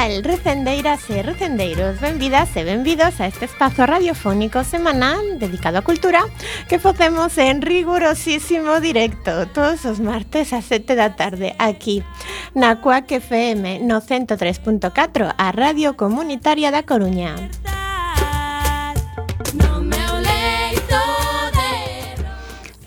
tal? Recendeiras e recendeiros, benvidas e benvidos a este espazo radiofónico semanal dedicado á cultura que facemos en rigurosísimo directo todos os martes a 7 da tarde aquí na CUAC FM no 103.4 a Radio Comunitaria da Coruña.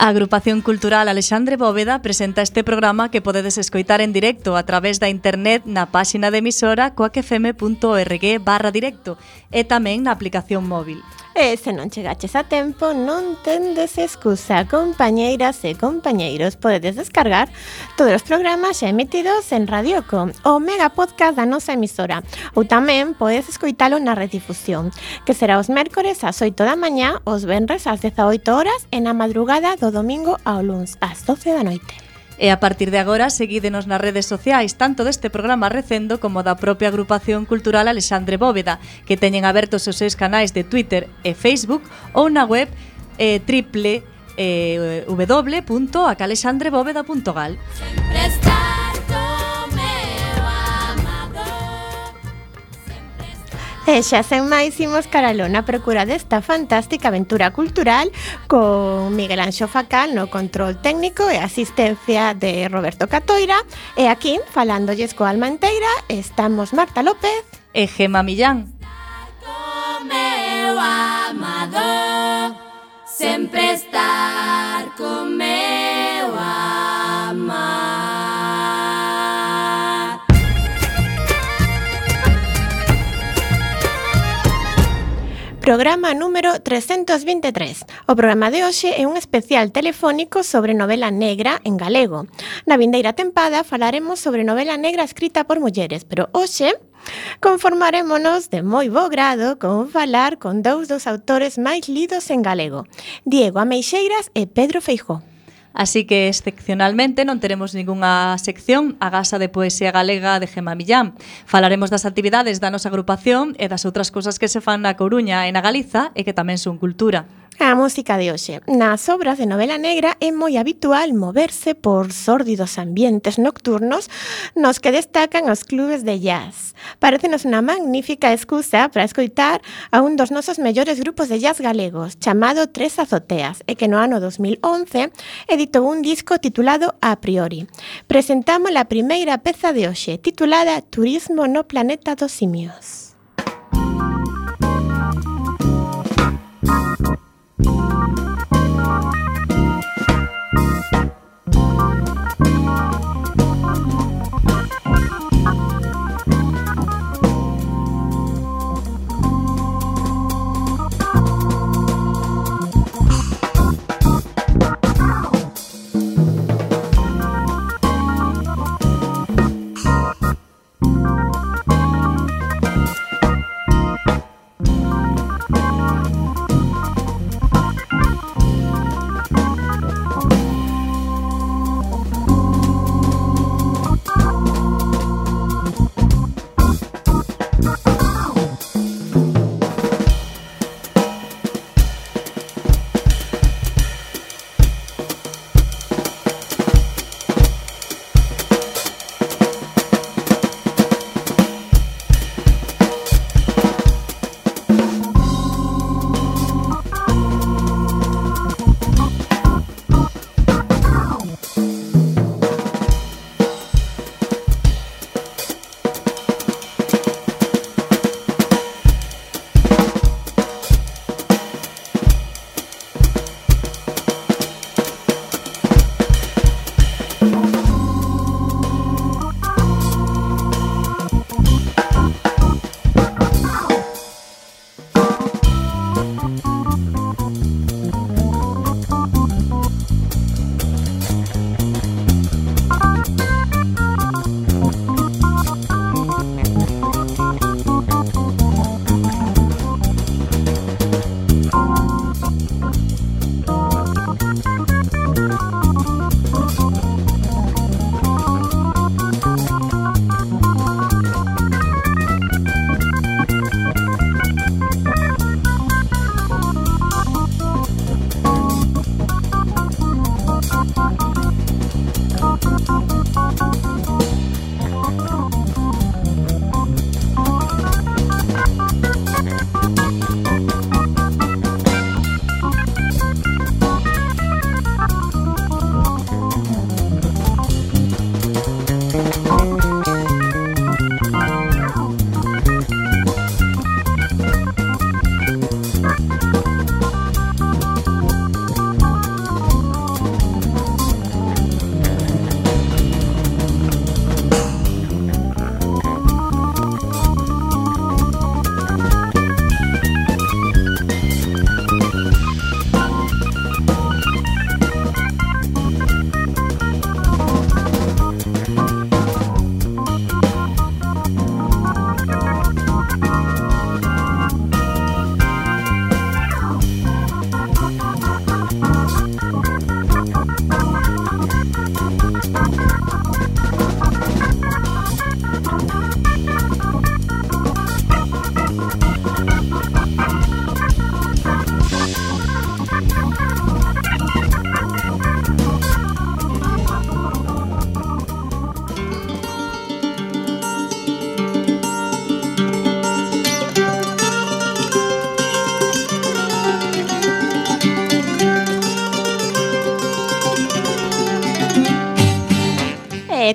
A Agrupación Cultural Alexandre Bóveda presenta este programa que podedes escoitar en directo a través da internet na páxina de emisora coacfm.org barra directo e tamén na aplicación móvil. E se non chegaches a tempo, non tendes excusa, compañeiras e compañeiros. Podedes descargar todos os programas xa emitidos en Radioco, o mega podcast da nosa emisora. Ou tamén podes escoitalo na redifusión, que será os mércores ás 8 da mañá, os venres ás 18 horas e na madrugada do domingo ao luns ás 12 da noite. E a partir de agora seguídenos nas redes sociais tanto deste programa Recendo como da propia agrupación cultural Alexandre Bóveda, que teñen abertos os seus canais de Twitter e Facebook ou na web eh, triple eh, www.acalexandrebóveda.gal. Sempre está E xa sen máis imos cara lona procura desta fantástica aventura cultural con Miguel Anxo Facal no control técnico e asistencia de Roberto Catoira. E aquí falándolles co Alma Enteira estamos Marta López. E Gema Millán. Meu amado sempre estar con meu amado Programa número 323. O programa de hoxe é un especial telefónico sobre novela negra en galego. Na vindeira tempada falaremos sobre novela negra escrita por mulleres, pero hoxe Conformarémonos de moi bo grado con falar con dous dos autores máis lidos en galego, Diego Ameixeiras e Pedro Feijó. Así que excepcionalmente non teremos ningunha sección a gasa de poesía galega de Gema Millán. Falaremos das actividades da nosa agrupación e das outras cousas que se fan na Coruña e na Galiza e que tamén son cultura. A música de hoxe. Nas obras de novela negra é moi habitual moverse por sórdidos ambientes nocturnos nos que destacan os clubes de jazz. Parecenos unha magnífica excusa para escoitar a un dos nosos mellores grupos de jazz galegos, chamado Tres Azoteas, e que no ano 2011 editou un disco titulado A Priori. Presentamos a primeira peza de hoxe, titulada Turismo no Planeta dos Simios.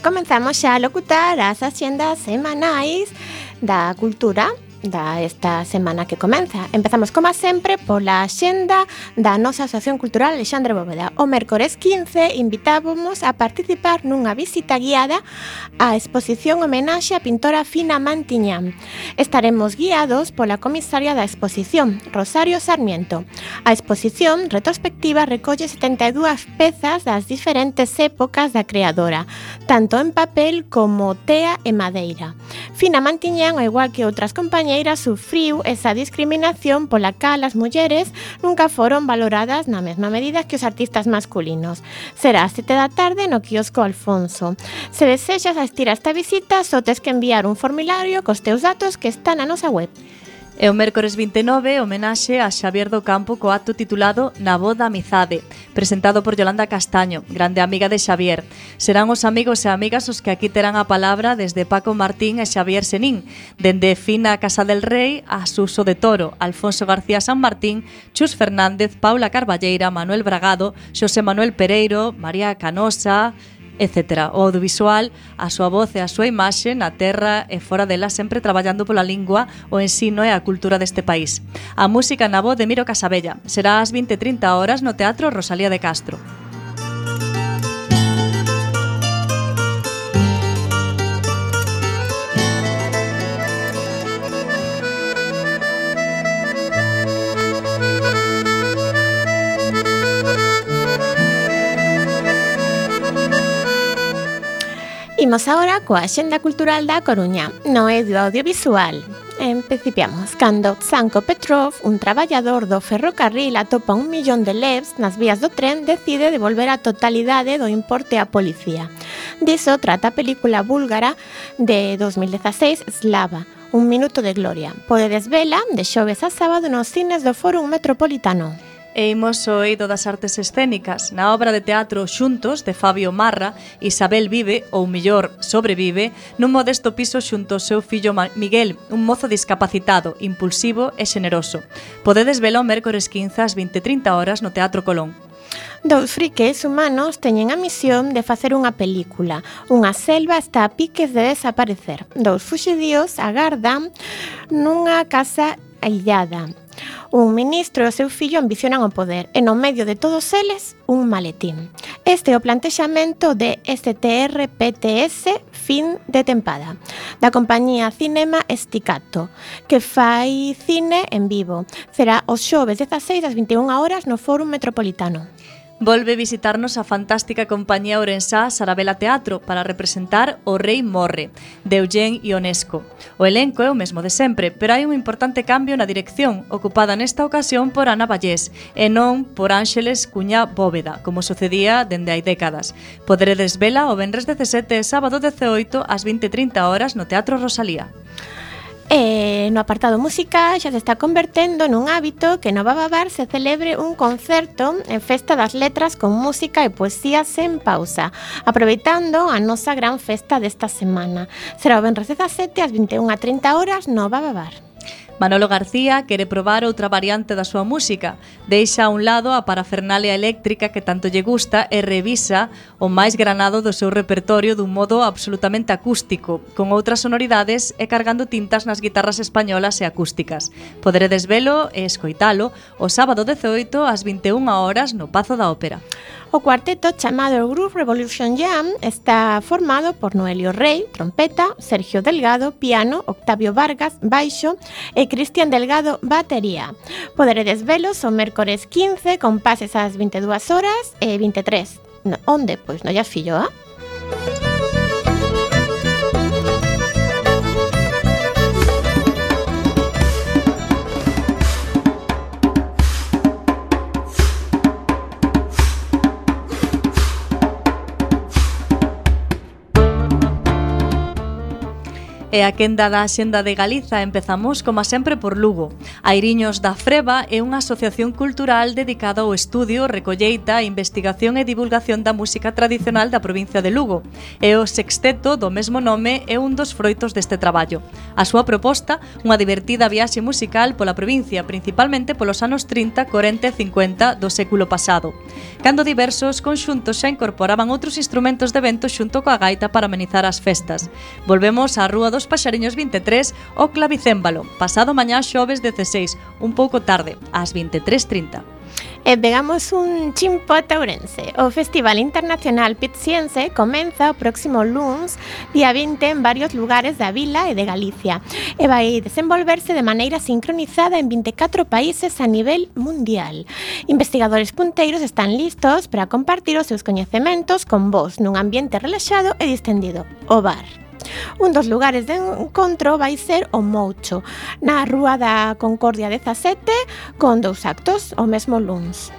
Comenzamos a locutar as axendas semanais da cultura da esta semana que comeza. Empezamos, como sempre, pola xenda da nosa Asociación Cultural Alexandre Bóveda. O mércores 15 invitábamos a participar nunha visita guiada á exposición homenaxe á pintora Fina Mantiñán. Estaremos guiados pola comisaria da exposición, Rosario Sarmiento. A exposición retrospectiva recolle 72 pezas das diferentes épocas da creadora, tanto en papel como tea e madeira. Fina Mantiñán, ao igual que outras compañeras, maneira sufriu esa discriminación pola cal as mulleres nunca foron valoradas na mesma medida que os artistas masculinos. Será a sete da tarde no quiosco Alfonso. Se desexas asistir a esta visita, só tes que enviar un formulario cos teus datos que están na nosa web. E o mércores 29, homenaxe a Xavier do Campo co acto titulado Na voz da amizade, presentado por Yolanda Castaño, grande amiga de Xavier. Serán os amigos e amigas os que aquí terán a palabra desde Paco Martín e Xavier Senín, dende Fina Casa del Rei a Suso de Toro, Alfonso García San Martín, Chus Fernández, Paula Carballeira, Manuel Bragado, Xosé Manuel Pereiro, María Canosa, etc. O audiovisual, a súa voz e a súa imaxe na terra e fora dela sempre traballando pola lingua, o ensino e a cultura deste país. A música na voz de Miro Casabella será ás 20.30 horas no Teatro Rosalía de Castro. Imos agora coa xenda cultural da Coruña, no é do audiovisual. Empecipiamos cando Zanko Petrov, un traballador do ferrocarril atopa un millón de levs nas vías do tren, decide devolver a totalidade do importe á policía. Diso trata a película búlgara de 2016 Slava, Un minuto de gloria. Podedes vela de xoves a sábado nos cines do Fórum Metropolitano e imos o eido das artes escénicas na obra de teatro Xuntos de Fabio Marra, Isabel vive, ou mellor, sobrevive, nun modesto piso xunto ao seu fillo Miguel, un mozo discapacitado, impulsivo e xeneroso. Podedes velo mércores 15 ás 20.30 horas no Teatro Colón. Dous friques humanos teñen a misión de facer unha película. Unha selva está a piques de desaparecer. Dous fuxidíos agardan nunha casa aillada Un ministro e o seu fillo ambicionan o poder e no medio de todos eles un maletín. Este é o plantexamento de STR-PTS fin de tempada da compañía Cinema Esticato que fai cine en vivo. Será os xoves 16 ás 21 horas no Fórum Metropolitano volve visitarnos a fantástica compañía orensá Sarabela Teatro para representar O Rei Morre, de Eugene Ionesco. O elenco é o mesmo de sempre, pero hai un importante cambio na dirección, ocupada nesta ocasión por Ana Vallés, e non por Ángeles Cuña Bóveda, como sucedía dende hai décadas. Poderedes vela o venres 17 e sábado 18 ás 20.30 horas no Teatro Rosalía. E no apartado música xa se está convertendo nun hábito que no Bababar se celebre un concerto en Festa das Letras con música e poesía sen pausa, aproveitando a nosa gran festa desta semana. Será o Benres 17 ás 21.30 horas no Bababar. Manolo García quere probar outra variante da súa música. Deixa a un lado a parafernalia eléctrica que tanto lle gusta e revisa o máis granado do seu repertorio dun modo absolutamente acústico, con outras sonoridades e cargando tintas nas guitarras españolas e acústicas. Poderedes velo e escoitalo o sábado 18 ás 21 horas no Pazo da Ópera. O cuarteto chamado Groove Revolution Jam está formado por Noelio Rey, trompeta, Sergio Delgado, piano, Octavio Vargas, baixo e Cristian Delgado, batería. Poderedes velos o mércores 15 con pases ás 22 horas eh, e 23. No, onde? Pois no ya fillo, ah? Eh? E a quenda da Xenda de Galiza empezamos, como sempre, por Lugo. Airiños da Freba é unha asociación cultural dedicada ao estudio, recolleita, investigación e divulgación da música tradicional da provincia de Lugo. E o sexteto do mesmo nome é un dos froitos deste traballo. A súa proposta, unha divertida viaxe musical pola provincia, principalmente polos anos 30, 40 e 50 do século pasado, cando diversos conxuntos xa incorporaban outros instrumentos de vento xunto coa gaita para amenizar as festas. Volvemos á Rúa do dos Paxariños 23 o Clavicémbalo, pasado mañá xoves 16, un pouco tarde, ás 23.30. E pegamos un chimpo a Ourense. O Festival Internacional Pitziense comeza o próximo luns, día 20, en varios lugares da vila e de Galicia. E vai desenvolverse de maneira sincronizada en 24 países a nivel mundial. Investigadores punteiros están listos para compartir os seus coñecementos con vos nun ambiente relaxado e distendido, o bar. Un dos lugares de encontro vai ser o Moucho, na Rúa da Concordia 17, con dous actos o mesmo luns.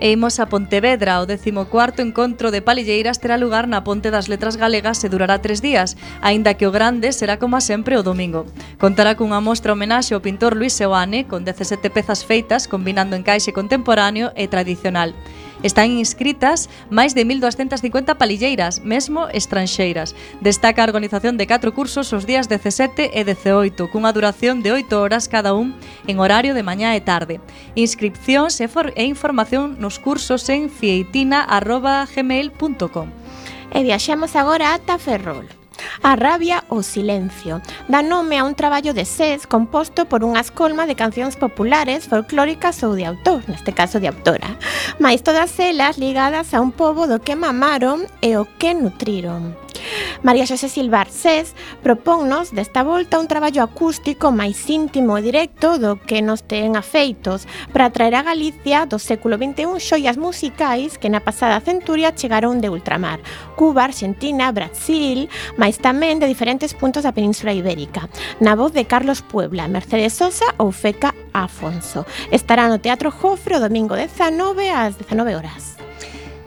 E imos a Pontevedra, o 14º encontro de palilleiras terá lugar na Ponte das Letras Galegas e durará tres días, aínda que o grande será como sempre o domingo. Contará cunha mostra homenaxe ao pintor Luis Seoane, con 17 pezas feitas, combinando encaixe contemporáneo e tradicional. Están inscritas máis de 1.250 palilleiras, mesmo estranxeiras. Destaca a organización de 4 cursos os días 17 e 18, cunha duración de 8 horas cada un en horario de mañá e tarde. Inscripcións e, e información nos cursos en fieitina.gmail.com E viaxamos agora ata Ferrol. A rabia ou silencio dá nome a un traballo de ses composto por unha escolma de cancións populares, folclóricas ou de autor, neste caso de autora, mais todas elas ligadas a un pobo do que mamaron e o que nutriron. María Xosé Silva Arcés propónnos desta volta un traballo acústico máis íntimo e directo do que nos ten afeitos para traer a Galicia do século XXI xoias musicais que na pasada centuria chegaron de ultramar. Cuba, Argentina, Brasil, máis tamén de diferentes puntos da Península Ibérica, na voz de Carlos Puebla, Mercedes Sosa ou Feca Afonso. Estará no Teatro Jofre o domingo 19 ás 19 horas.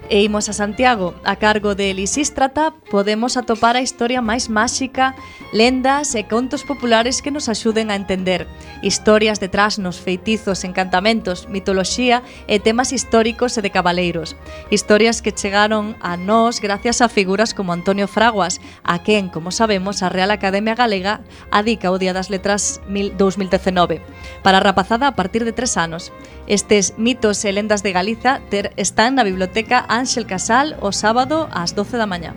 E imos a Santiago, a cargo de Lisístrata, podemos atopar a historia máis máxica, lendas e contos populares que nos axuden a entender. Historias de trasnos, feitizos, encantamentos, mitoloxía e temas históricos e de cabaleiros. Historias que chegaron a nós gracias a figuras como Antonio Fraguas, a quen, como sabemos, a Real Academia Galega adica o Día das Letras 2019. Para a rapazada a partir de tres anos. Estes mitos e lendas de Galiza ter, están na biblioteca Ángel Casal o sábado ás 12 da mañá.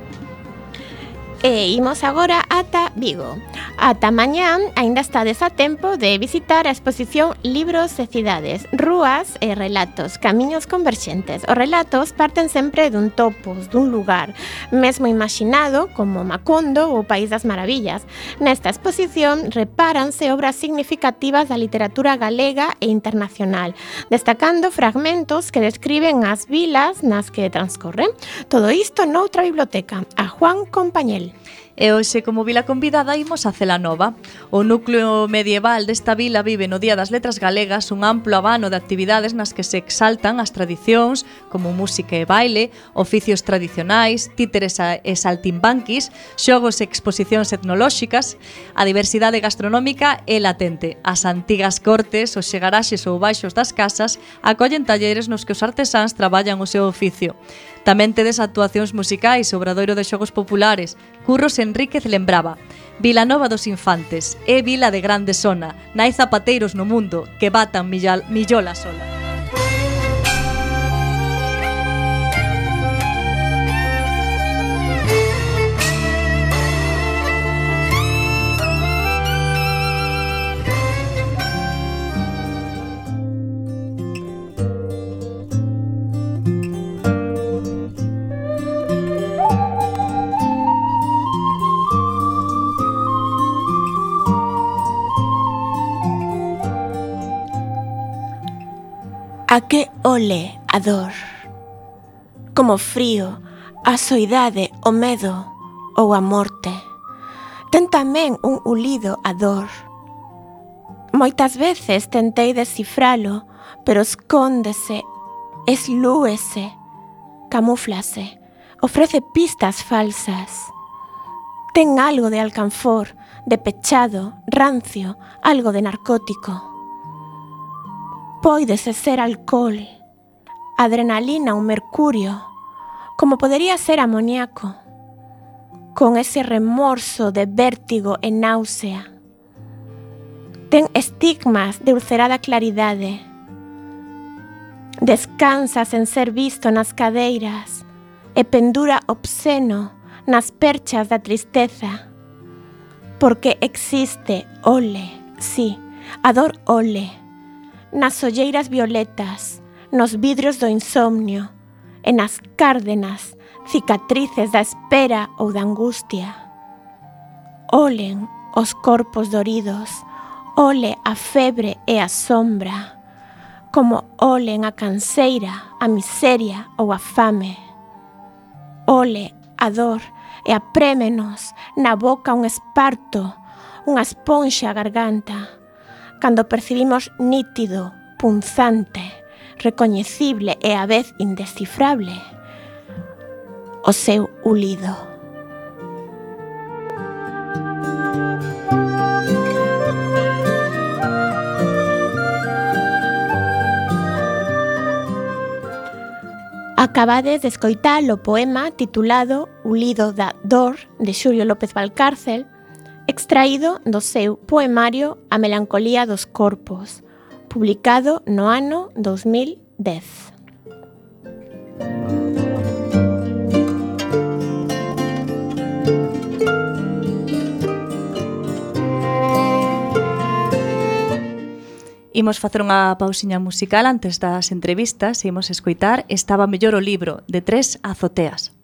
E imos agora ata Vigo. Ata mañá aínda estades a tempo de visitar a exposición Libros e Cidades, Rúas e Relatos, Camiños Converxentes. Os relatos parten sempre dun topos, dun lugar, mesmo imaginado como Macondo ou País das Maravillas. Nesta exposición repáranse obras significativas da literatura galega e internacional, destacando fragmentos que describen as vilas nas que transcorren. Todo isto noutra biblioteca, a Juan Compañel. E hoxe, como vila convidada, imos a Celanova. O núcleo medieval desta vila vive no Día das Letras Galegas un amplo abano de actividades nas que se exaltan as tradicións, como música e baile, oficios tradicionais, títeres e saltimbanquis, xogos e exposicións etnolóxicas, a diversidade gastronómica é latente. As antigas cortes, os xegaraxes ou baixos das casas acollen talleres nos que os artesáns traballan o seu oficio. Tamén tedes actuacións musicais, obradoiro de xogos populares, Curros Enríquez lembraba, Vila Nova dos Infantes, é vila de grande sona, nai zapateiros no mundo que batan millal, millola sola. mole a dor, como frío, a soidade, o medo ou a morte. Ten tamén un ulido a dor. Moitas veces tentei descifralo, pero escóndese, eslúese, camuflase, ofrece pistas falsas. Ten algo de alcanfor, de pechado, rancio, algo de narcótico. Poidese ser alcohol, adrenalina ou mercurio, como podería ser amoníaco, con ese remorso de vértigo e náusea. Ten estigmas de ulcerada claridade. Descansa sen ser visto nas cadeiras e pendura obsceno nas perchas da tristeza. Porque existe ole, sí, a dor ole, nas olleiras violetas, nos vidrios do insomnio, e nas cárdenas, cicatrices da espera ou da angustia. Olen os corpos doridos, ole a febre e a sombra, como olen a canseira, a miseria ou a fame. Ole a dor e aprémenos na boca un esparto, unha esponxa a garganta, cando percibimos nítido, punzante, recoñecible e a vez indescifrable o seu ulido. Acabades de escoitar o poema titulado Ulido da Dor de Xulio López Valcárcel, extraído do seu poemario A melancolía dos corpos, publicado no ano 2010. Imos facer unha pausiña musical antes das entrevistas e imos escoitar Estaba mellor o libro, de tres azoteas.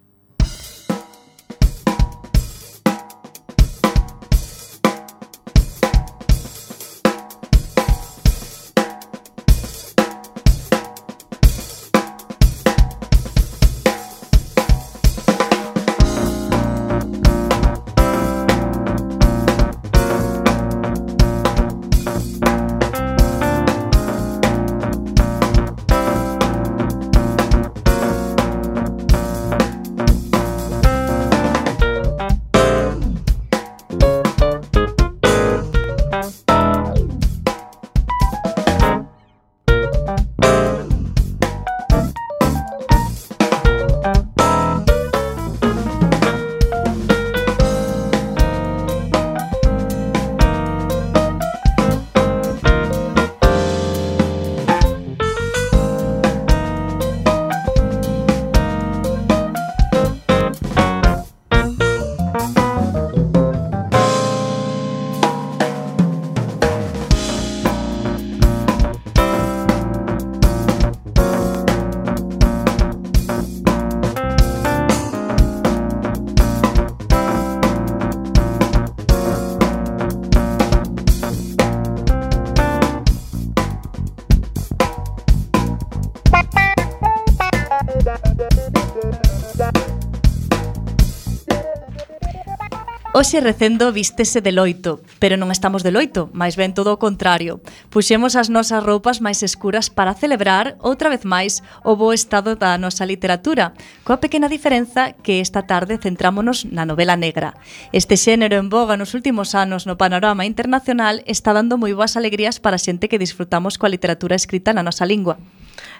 Hoxe recendo vístese de loito, pero non estamos de loito, máis ben todo o contrario. Puxemos as nosas roupas máis escuras para celebrar outra vez máis o bo estado da nosa literatura, coa pequena diferenza que esta tarde centrámonos na novela negra. Este xénero en boga nos últimos anos no panorama internacional está dando moi boas alegrías para a xente que disfrutamos coa literatura escrita na nosa lingua.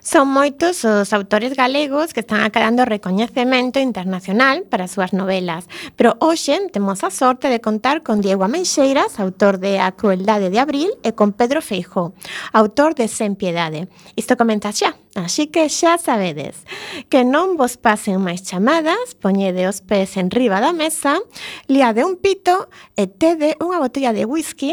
Son moitos os autores galegos que están acadando recoñecemento internacional para as súas novelas, pero hoxe temos a sorte de contar con Diego Ameixeiras, autor de A crueldade de abril, e con Pedro Feijó, autor de Sen piedade. Isto comenta xa. Así que xa sabedes que non vos pasen máis chamadas, poñede os pés en riba da mesa, liade un pito e tede unha botella de whisky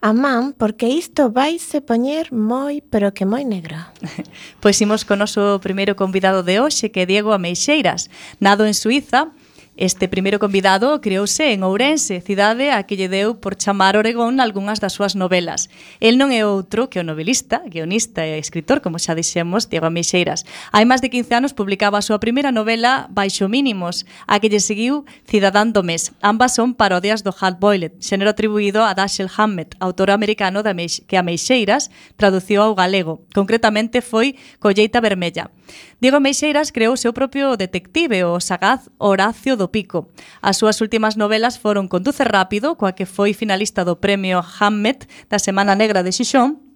a man porque isto vai se poñer moi, pero que moi negro. Pois imos con o noso primeiro convidado de hoxe, que é Diego Ameixeiras, nado en Suiza, Este primeiro convidado creouse en Ourense, cidade a que lle deu por chamar Oregón algunhas das súas novelas. El non é outro que o novelista, guionista e escritor, como xa dixemos, Diego Ameixeiras. Hai máis de 15 anos publicaba a súa primeira novela Baixo Mínimos, a que lle seguiu Cidadán do Mes. Ambas son parodias do Hal Boiled, xénero atribuído a Dashiell Hammett, autor americano de Meix que Ameixeiras traduciu ao galego. Concretamente foi Colleita Vermella. Diego Meixeiras creou o seu propio detective, o sagaz Horacio do Pico. As súas últimas novelas foron Conduce Rápido, coa que foi finalista do premio Hammet da Semana Negra de Xixón,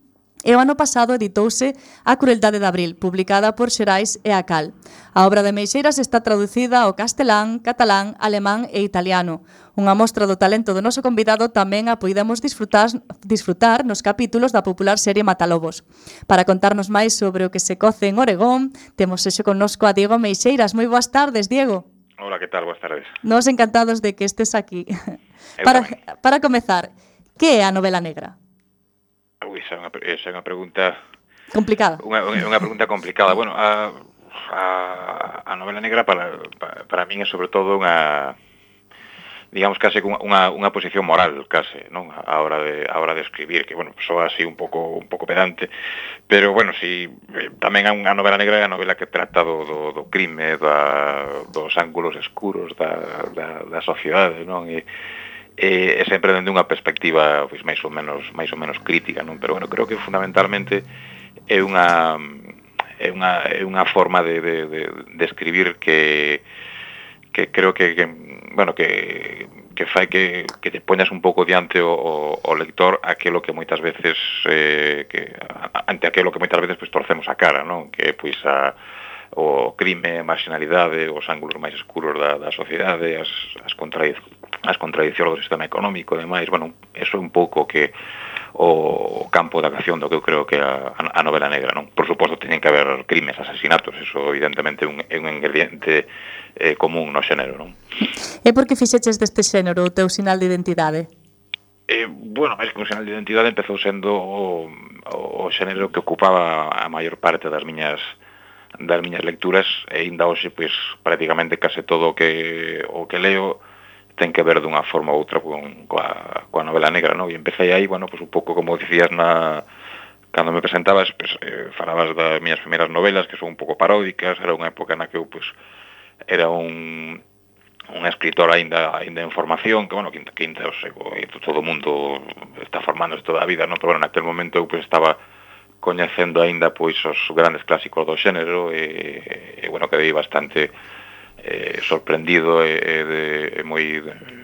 E o ano pasado editouse A crueldade de abril, publicada por Xerais e a Cal. A obra de Meixeiras está traducida ao castelán, catalán, alemán e italiano. Unha mostra do talento do noso convidado tamén a puidemos disfrutar, disfrutar nos capítulos da popular serie Matalobos. Para contarnos máis sobre o que se coce en Oregón, temos xo connosco a Diego Meixeiras. Moi boas tardes, Diego. Hola, que tal? Boas tardes. Nos encantados de que estes aquí. Eu para, tamén. para comezar, que é a novela negra? Ui, esa é unha, esa é unha pregunta... Complicada. Unha, unha pregunta complicada. Bueno, a, a, a novela negra para, para, para min é sobre todo unha digamos case unha, unha posición moral case, non? A hora de a hora de escribir, que bueno, soa así un pouco un pouco pedante, pero bueno, si eh, tamén a unha novela negra é a novela que trata do do, do crime, da dos ángulos escuros da da, da sociedade, non? E e, e sempre dende unha perspectiva pois máis ou menos máis ou menos crítica, non? Pero bueno, creo que fundamentalmente é unha é unha é unha forma de de de, de escribir que que creo que, que bueno, que que fai que, que te poñas un pouco diante o, o, o lector aquelo que moitas veces eh, que, ante aquelo que moitas veces pois, torcemos a cara, non? Que pois a, o crime, a marginalidade, os ángulos máis escuros da, da sociedade, as, as, contradic as contradiccións do sistema económico e demais, bueno, eso é un pouco que o campo da acción do que eu creo que a, a novela negra, non? Por suposto, teñen que haber crimes, asesinatos, eso evidentemente un, é un ingrediente eh, común no xénero, non? E por que fixeches deste xénero o teu sinal de identidade? Eh, bueno, máis que un sinal de identidade empezou sendo o, o, o xénero que ocupaba a maior parte das miñas das miñas lecturas e ainda hoxe pois prácticamente case todo o que o que leo ten que ver dunha forma ou outra con, coa, coa novela negra, non? E empecé aí, bueno, pues un pouco como dicías na, cando me presentabas, pues, eh, falabas das miñas primeiras novelas, que son un pouco paródicas, era unha época na que eu, pues, era un, un escritor aínda aínda en formación, que, bueno, que, que o sea, todo o mundo está formándose toda a vida, non? Pero, bueno, naquele momento eu, pues, estaba coñecendo aínda, pois, os grandes clásicos do xénero, e, e bueno, quedei bastante eh, sorprendido e, e, de, e moi,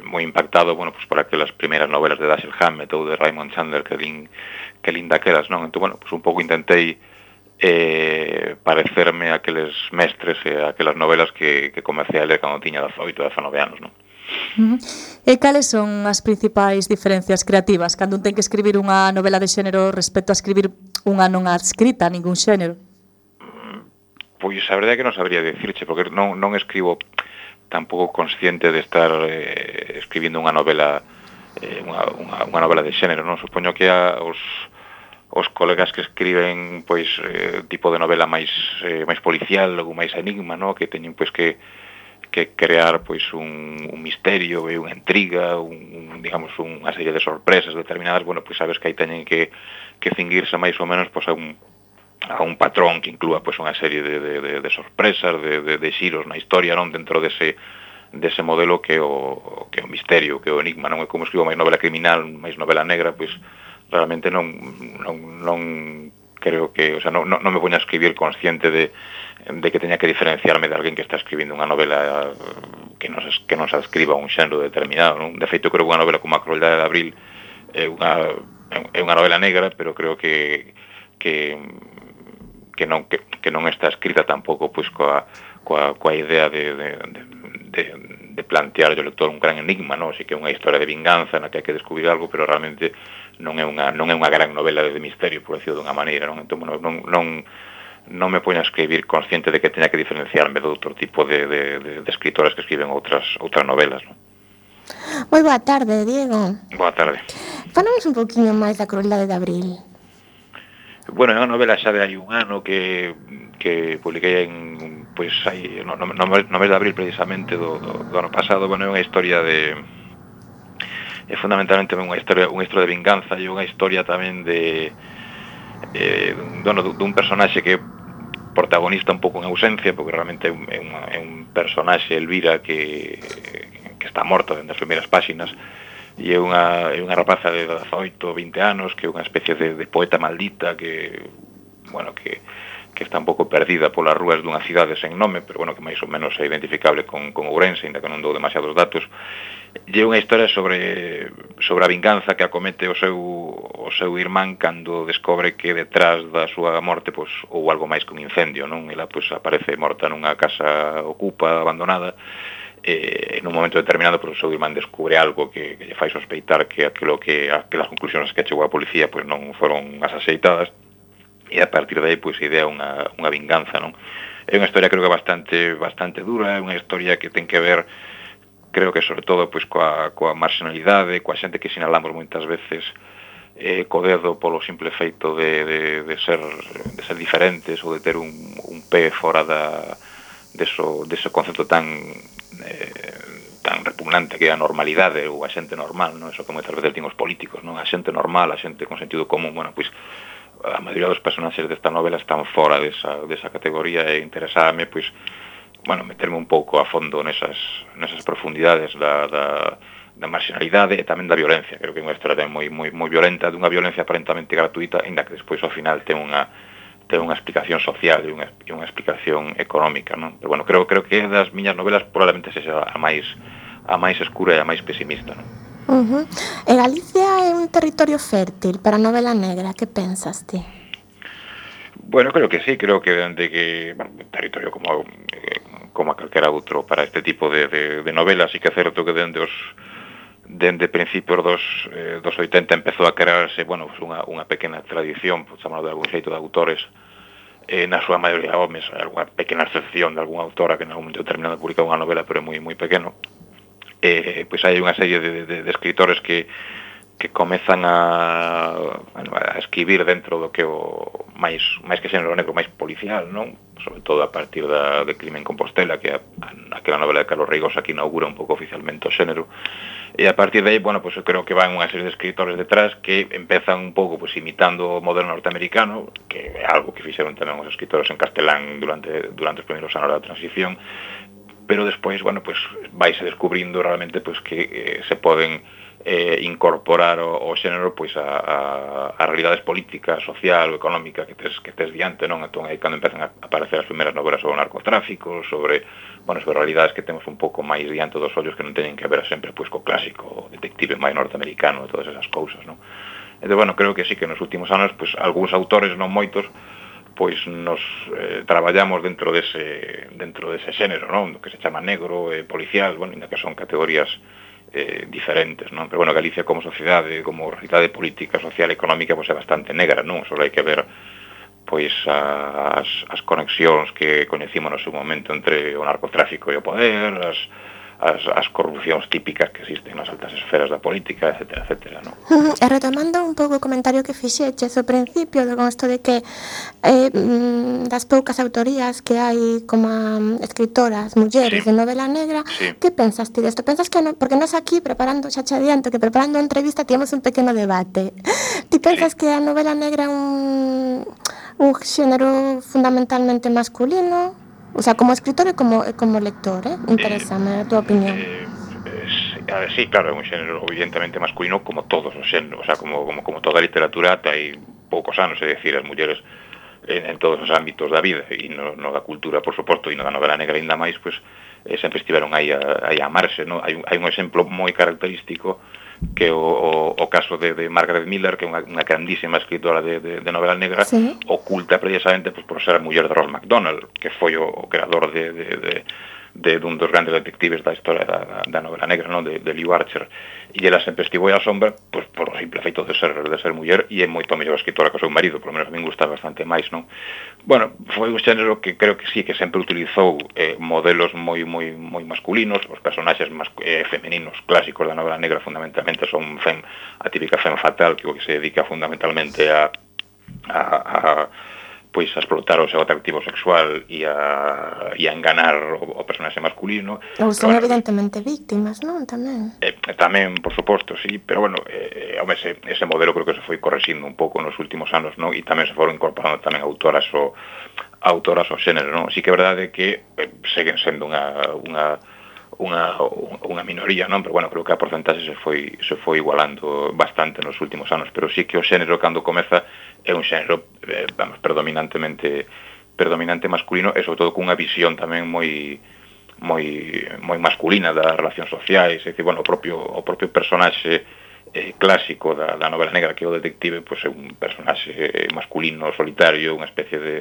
moi impactado bueno, pues por aquelas primeiras novelas de Dashiell Hammett ou de Raymond Chandler que lin, que linda que eras, non? Entón, bueno, pues un pouco intentei eh, parecerme aqueles mestres e aquelas novelas que, que comecei a ler cando tiña 18 ou 19 anos, non? Uh -huh. E cales son as principais diferencias creativas cando un ten que escribir unha novela de xénero respecto a escribir unha non adscrita a ningún xénero? Pois a verdade é que non sabría dicirche, porque non, non escribo tampouco consciente de estar eh, escribindo unha novela eh, unha, unha, unha novela de xénero, non? Supoño que a, os, os colegas que escriben pois eh, tipo de novela máis eh, máis policial ou máis enigma, no, que teñen pois que que crear pois un, un misterio e unha intriga, un, un digamos unha serie de sorpresas determinadas, bueno, pois sabes que aí teñen que que cinguirse máis ou menos pois a un a un patrón que inclúa pois, unha serie de, de, de, de sorpresas, de, de, de xiros na historia non dentro dese, dese modelo que o, que o misterio, que o enigma, non é como escribo máis novela criminal, máis novela negra, pois realmente non, non, non creo que, o sea, non, non me poño a escribir consciente de, de que teña que diferenciarme de alguén que está escribindo unha novela que non, que non se escriba un xénero determinado, non? De feito, creo que unha novela como A crueldade de abril é unha, é unha novela negra, pero creo que que que non, que, que non está escrita tampouco pois, coa, coa, coa idea de, de, de, de, de plantear ao lector un gran enigma, non? Así que é unha historia de vinganza na que hai que descubrir algo, pero realmente non é unha, non é unha gran novela de misterio, por decirlo dunha maneira, non? Entón, non, non, non non me poño a escribir consciente de que teña que diferenciarme de outro tipo de, de, de, de escritoras que escriben outras outras novelas, non? Moi boa tarde, Diego. Boa tarde. Falamos un poquinho máis da crueldade de abril. Bueno, é unha novela xa de hai un ano que, que publiquei en pois hai, no, no, no mes de abril precisamente do, do, do ano pasado. Bueno, é unha historia de é fundamentalmente unha historia, unha historia de vinganza e unha historia tamén de eh, bueno, dun personaxe que protagonista un pouco en ausencia porque realmente é un, é un, é un personaxe Elvira que, que está morto dentro das primeiras páxinas e é unha, é unha rapaza de 18 20 anos que é unha especie de, de poeta maldita que, bueno, que, que está un pouco perdida polas rúas dunha cidade sen nome, pero bueno, que máis ou menos é identificable con, con Ourense, ainda que non dou demasiados datos. E unha historia sobre, sobre a vinganza que acomete o seu, o seu irmán cando descobre que detrás da súa morte pois, ou algo máis que un incendio, non? Ela pois, aparece morta nunha casa ocupa, abandonada, eh, en un momento determinado pues, o seu irmán descubre algo que, que lle fai sospeitar que aquilo que aquelas conclusións que chegou a policía pois non foron as axeitadas e a partir de aí pois idea unha, unha vinganza non? É unha historia creo que bastante bastante dura é unha historia que ten que ver creo que sobre todo pois coa, coa marginalidade coa xente que sinalamos moitas veces eh, co dedo polo simple feito de, de, de, ser, de ser diferentes ou de ter un, un pé fora da, deso, deso concepto tan eh, tan repugnante que é a normalidade ou a xente normal, non? Eso que moitas veces din os políticos, non? A xente normal, a xente con sentido común, bueno, pois a maioría dos personaxes desta novela están fora desa, desa categoría e interesábame, pois, bueno, meterme un pouco a fondo nesas, nesas profundidades da, da, da marginalidade e tamén da violencia. Creo que é unha historia moi, moi, moi violenta, dunha violencia aparentemente gratuita, ainda que despois ao final ten unha, ten unha explicación social e unha, e unha explicación económica, non? Pero bueno, creo creo que das miñas novelas probablemente sexa a máis a máis escura e a máis pesimista, non? Uh -huh. E Galicia é un territorio fértil para a novela negra, que pensas ti? Bueno, creo que sí, creo que de que bueno, territorio como eh, como a calquera outro para este tipo de, de, de novelas, e que é certo que dende os dende principios dos, eh, dos 80 empezou a crearse bueno, pues unha, unha pequena tradición, pues, chamado de algún xeito de autores, eh, na súa maioría homes, algunha pequena excepción de algunha autora que en algún momento determinado publica unha novela, pero é moi moi pequeno. Eh, pois pues hai unha serie de, de, de escritores que que comezan a, bueno, a escribir dentro do que o máis máis que xénero negro, máis policial, non? Sobre todo a partir da de Crimen Compostela, que a, a, aquela novela de Carlos Reigosa que inaugura un pouco oficialmente o xénero. E a partir de aí, bueno, pues eu creo que van unha serie de escritores detrás que empezan un pouco pues imitando o modelo norteamericano, que é algo que fixeron tamén os escritores en castelán durante durante os primeiros anos da transición, pero despois, bueno, pues vaise descubrindo realmente pues que eh, se poden eh, incorporar o, o xénero pois a, a, a realidades política, social ou económica que tes, que tes diante, non? Entón aí cando empezan a aparecer as primeiras novelas sobre o narcotráfico, sobre, bueno, sobre realidades que temos un pouco máis diante dos ollos que non teñen que ver sempre pois co clásico detective máis norteamericano e todas esas cousas, non? Entón, bueno, creo que sí que nos últimos anos pois algúns autores, non moitos, pois nos eh, traballamos dentro dese dentro dese xénero, non? Do que se chama negro, eh, policial, bueno, ainda que son categorías eh, diferentes, non? Pero, bueno, Galicia como sociedade, como realidade política, social e económica, pois é bastante negra, non? Só hai que ver pois as, as conexións que coñecimos no seu momento entre o narcotráfico e o poder, as, as, as corrupcións típicas que existen nas altas esferas da política, etc. etc no? E retomando un pouco o comentario que fixeches ao principio do consto de que eh, mm, das poucas autorías que hai como mm, escritoras, mulleres sí. de novela negra, sí. que pensas ti desto? Pensas que, no, porque nos aquí preparando, xa che adianto, que preparando a entrevista tivemos un pequeno debate. Ti pensas sí. que a novela negra é un, un xénero fundamentalmente masculino? O sea, como escritor e como, eh, como lector, eh? Interesame eh, a tua opinión. Eh, eh, a ver, sí, claro, é un xénero evidentemente masculino como todos os xéneros, o sea, como, como, como toda a literatura ata hai poucos anos, é dicir, as mulleres en, en todos os ámbitos da vida e no, no da cultura, por suposto, e no da novela negra ainda máis, pois, pues, eh, sempre estiveron aí a, aí a amarse, no? hai, hai un exemplo moi característico que o, o, o caso de, de Margaret Miller, que é unha, unha grandísima escritora de, de, de novela negra, sí. oculta precisamente pues, por ser a muller de Ross MacDonald, que foi o, o creador de, de, de de dun dos grandes detectives da historia da, da novela negra, non? De, de Lew Archer. E ela sempre estivo a sombra, pois, por o simple feito de ser, de ser muller, e é moito mellor escritora que o seu marido, por lo menos a min gusta bastante máis, non? Bueno, foi un xénero que creo que sí, que sempre utilizou eh, modelos moi moi moi masculinos, os personaxes mas, eh, femeninos clásicos da novela negra fundamentalmente son fem, a típica fem fatal, que o que se dedica fundamentalmente a, a, a pois a explotar o seu atractivo sexual e a, e a enganar o, o personaxe masculino. Ou son bueno, evidentemente víctimas, non? Tamén. Eh, tamén, por suposto, sí, pero bueno, eh, eh, home, ese, ese modelo creo que se foi correxindo un pouco nos últimos anos, non? E tamén se foron incorporando tamén autoras o autoras o xénero, non? Así que é verdade que eh, seguen sendo unha, unha unha, unha minoría, non? Pero bueno, creo que a porcentaxe se foi, se foi igualando bastante nos últimos anos, pero sí que o xénero cando comeza é un xénero eh, vamos, predominantemente predominante masculino e sobre todo cunha visión tamén moi moi moi masculina das relacións sociais, é dicir, bueno, o propio o propio personaxe eh, clásico da, da novela negra que é o detective, pois é un personaxe eh, masculino solitario, unha especie de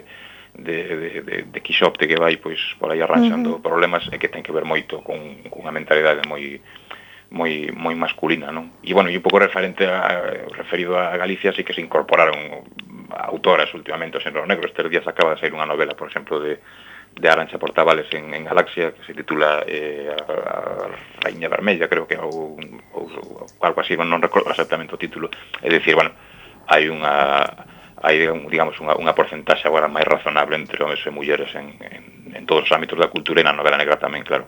de, de, de, de Quixote que vai pois por aí arranxando uh -huh. problemas e que ten que ver moito con, con unha mentalidade moi moi moi masculina, non? E bueno, e un pouco referente a, referido a Galicia, sí que se incorporaron autoras últimamente o xénero negro. Estes días acaba de sair unha novela, por exemplo, de de Arancha Portavales en, en Galaxia que se titula eh, a, a Rainha Vermella, creo que ou, ou, ou algo así, non recordo exactamente o título. É dicir, bueno, hai unha hai digamos unha, unha porcentaxe agora máis razonable entre homens e mulleres en, en, en todos os ámbitos da cultura e na novela negra tamén, claro.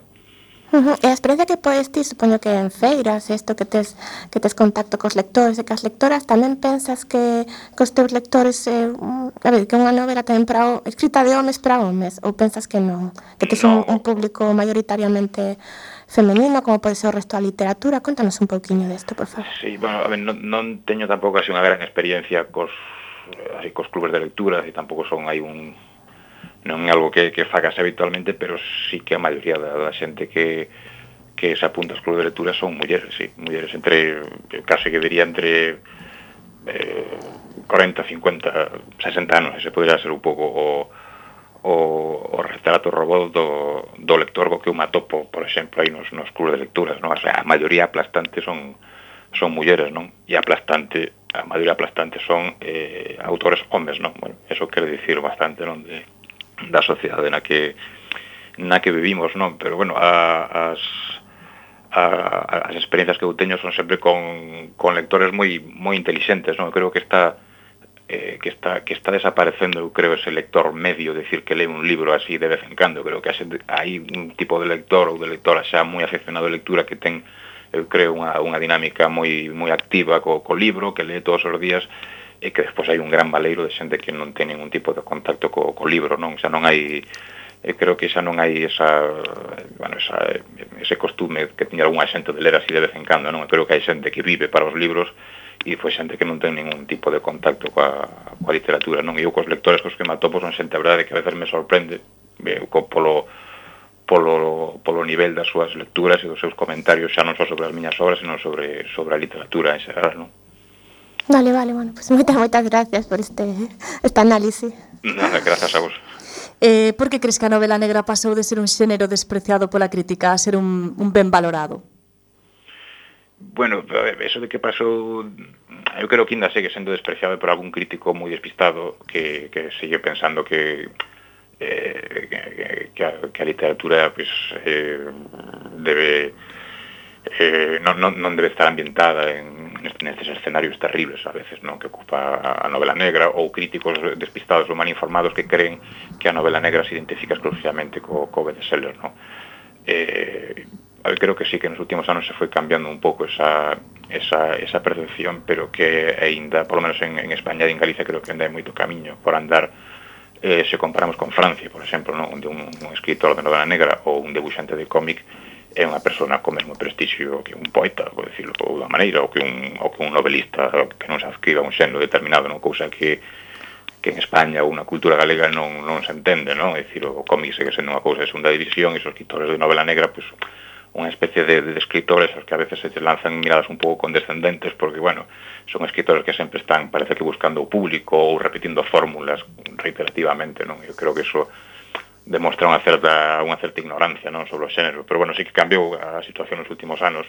Uh -huh. E a experiencia que podes ti, supoño que en feiras, isto que tes, que tes contacto cos lectores e cas lectoras, tamén pensas que cos teus lectores, eh, mm, a ver, que unha novela tamén para, o, escrita de homes para homes, ou pensas que non? Que tes no. un, un público maioritariamente femenino, como pode ser o resto da literatura? Contanos un pouquiño desto, por favor. Sí, bueno, a ver, non, non teño tampouco así unha gran experiencia cos eh, así cos clubes de lectura, e tampouco son hai un non é algo que, que fagas habitualmente, pero sí que a maioría da, da xente que, que se apunta aos clubes de lectura son mulleres, sí, mulleres entre, case que diría entre eh, 40, 50, 60 anos, ese podría ser un pouco o, o, o retrato robot do, do lector co que un atopo, por exemplo, aí nos, nos clubes de lecturas, non? O sea, a maioría aplastante son son mulleres, non? E aplastante, a maioría aplastante son eh, autores homes, non? Bueno, eso quere dicir bastante, non? De, da sociedade na que na que vivimos, non? Pero bueno, a, as a, as experiencias que eu teño son sempre con, con lectores moi moi inteligentes, non? Eu creo que está eh, que está que está desaparecendo, eu creo, ese lector medio, decir que lee un libro así de vez en cando, creo que hai un tipo de lector ou de lectora xa moi aficionado a lectura que ten eu creo unha, unha dinámica moi moi activa co, co libro, que lee todos os días e que despois hai un gran valeiro de xente que non ten ningún tipo de contacto co, co libro, non? Xa non hai e creo que xa non hai esa, bueno, esa, ese costume que tiña algunha xente de ler así de vez en cando, non? Creo que hai xente que vive para os libros e foi xente que non ten ningún tipo de contacto coa, coa literatura, non? E eu cos lectores cos que me atopo son xente, a verdade, que a veces me sorprende eu, co, polo, polo, polo nivel das súas lecturas e dos seus comentarios xa non só sobre as miñas obras, senón sobre, sobre a literatura en xeral, non? Vale, vale, bueno, pues moitas, moitas gracias por este, este análise. Nada, grazas a vos. Eh, por que crees que a novela negra pasou de ser un xénero despreciado pola crítica a ser un, un ben valorado? Bueno, eso de que pasou eu creo que ainda segue sendo despreciado por algún crítico moi despistado que, que sigue pensando que eh, que, que, a, que a literatura pues, eh, debe eh, non, non, non debe estar ambientada en nestes escenarios terribles a veces non que ocupa a novela negra ou críticos despistados ou mal informados que creen que a novela negra se identifica exclusivamente co, co bestseller non? Eh, creo que sí que nos últimos anos se foi cambiando un pouco esa, esa, esa percepción pero que aínda, polo menos en, en España e en Galicia creo que ainda hai moito camiño por andar eh, se comparamos con Francia, por exemplo, non? onde un, un escritor de novela negra ou un debuxante de cómic é unha persona co mesmo prestixio que un poeta, por decirlo ou da maneira, ou que un, ou que un novelista que non se adscriba un xénero determinado, non cousa que que en España ou na cultura galega non, non se entende, non? É dicir, o cómic segue sendo unha cousa de segunda división e os escritores de novela negra, pois, pues, unha especie de, de escritores aos que a veces se lanzan miradas un pouco condescendentes porque, bueno, son escritores que sempre están, parece que buscando o público ou repetindo fórmulas reiterativamente, non? Eu creo que eso demostra unha certa unha certa ignorancia non sobre o xénero, pero bueno, sí que cambiou a situación nos últimos anos.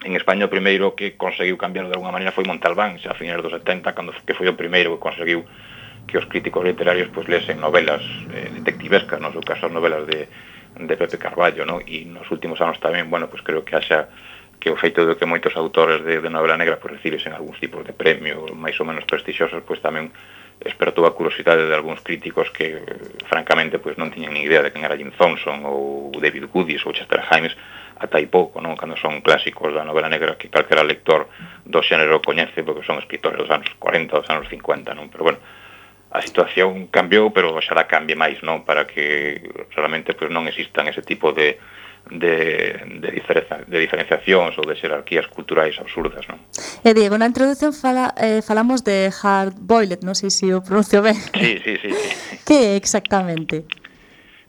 En España o primeiro que conseguiu cambiar de alguna maneira foi Montalbán, xa a finais dos 70, cando que foi o primeiro que conseguiu que os críticos literarios pois lesen novelas eh, detectivescas, no seu caso as novelas de, de Pepe Carballo, no? e nos últimos anos tamén, bueno, pois creo que haxa que o feito de que moitos autores de, de novela negra pois recibesen algúns tipos de premio máis ou menos prestixiosos, pois tamén despertou a curiosidade de algúns críticos que francamente pois non tiñan ni idea de quen era Jim Thompson ou David Goodies ou Chester Himes ata aí pouco, non? cando son clásicos da novela negra que calquera lector do xénero coñece porque son escritores dos anos 40, dos anos 50, non? Pero bueno, a situación cambiou, pero xa la cambie máis, non? Para que realmente pois, non existan ese tipo de de, de, diferenza, de diferenciacións ou de xerarquías culturais absurdas. Non? E Diego, na introducción fala, eh, falamos de hard boiled, non sei se o pronuncio ben. Sí, sí, sí. sí. que exactamente?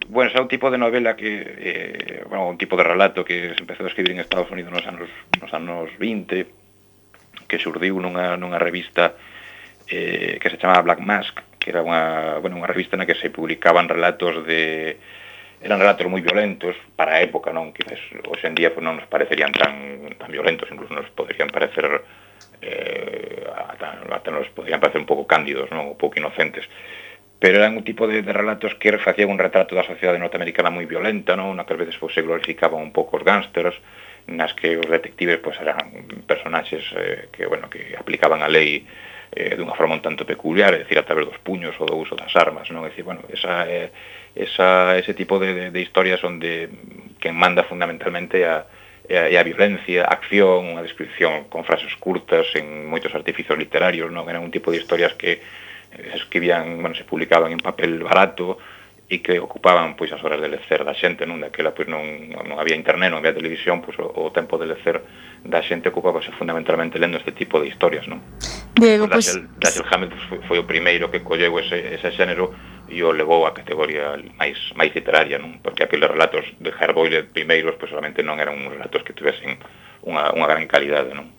Bueno, é un tipo de novela que, eh, bueno, un tipo de relato que se empezou a escribir en Estados Unidos nos anos, nos anos 20, que surdiu nunha, nunha revista eh, que se chamaba Black Mask, que era unha, bueno, unha revista na que se publicaban relatos de eran relatos moi violentos para a época, non? Quizás hoxe en día pues, non nos parecerían tan, tan violentos, incluso nos poderían parecer eh, ata, ata nos poderían parecer un pouco cándidos, non? Un pouco inocentes pero eran un tipo de, de relatos que facían un retrato da sociedade norteamericana moi violenta, non? Na que ás veces pues, se glorificaban un pouco os gánsteros, nas que os detectives pues, eran personaxes eh, que, bueno, que aplicaban a lei eh, dunha forma un tanto peculiar, é dicir, a través dos puños ou do uso das armas, non? É dicir, bueno, esa, eh, esa, ese tipo de, de, de historias onde quen manda fundamentalmente a, e a, a violencia, a acción, unha descripción con frases curtas en moitos artificios literarios, non? Eran un tipo de historias que eh, escribían, bueno, se publicaban en papel barato, e que ocupaban pois as horas de lecer da xente, non? Daquela pois non, non había internet, non había televisión, pois o, o tempo de lecer da xente ocupaba fundamentalmente lendo este tipo de historias, non? Diego, pois... Pues... Dashiell Hammett foi, foi o primeiro que colleu ese, ese xénero e o levou á categoría máis máis literaria, non? Porque aqueles relatos de Herboile primeiros pois solamente non eran uns relatos que tivesen unha, unha gran calidade, non?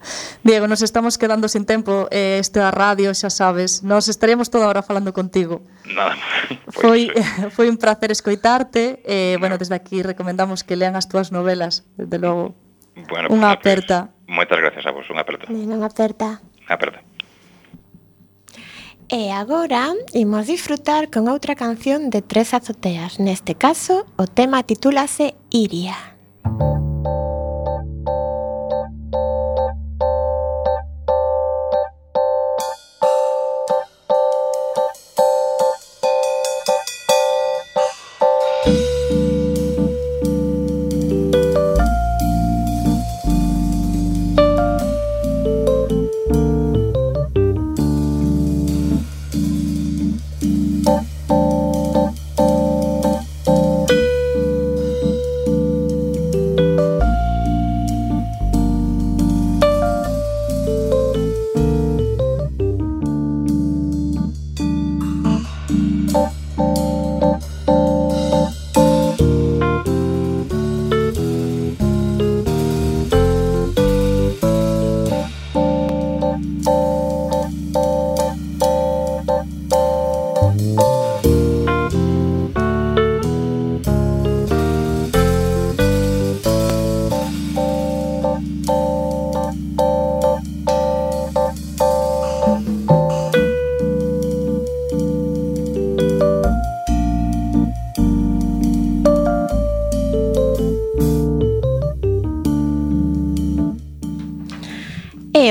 Diego, nos estamos quedando sin tempo, eh, esta é a radio, xa sabes, nos estaríamos toda hora falando contigo. Nada, pois, foi, eh, foi un placer escoitarte, eh, bueno, desde aquí recomendamos que lean as túas novelas, desde logo. Bueno, unha pues, aperta. Moitas gracias a vos, unha aperta. Unha aperta. Unha aperta. E agora imos disfrutar con outra canción de Tres Azoteas. Neste caso, o tema titúlase Iria. Iria.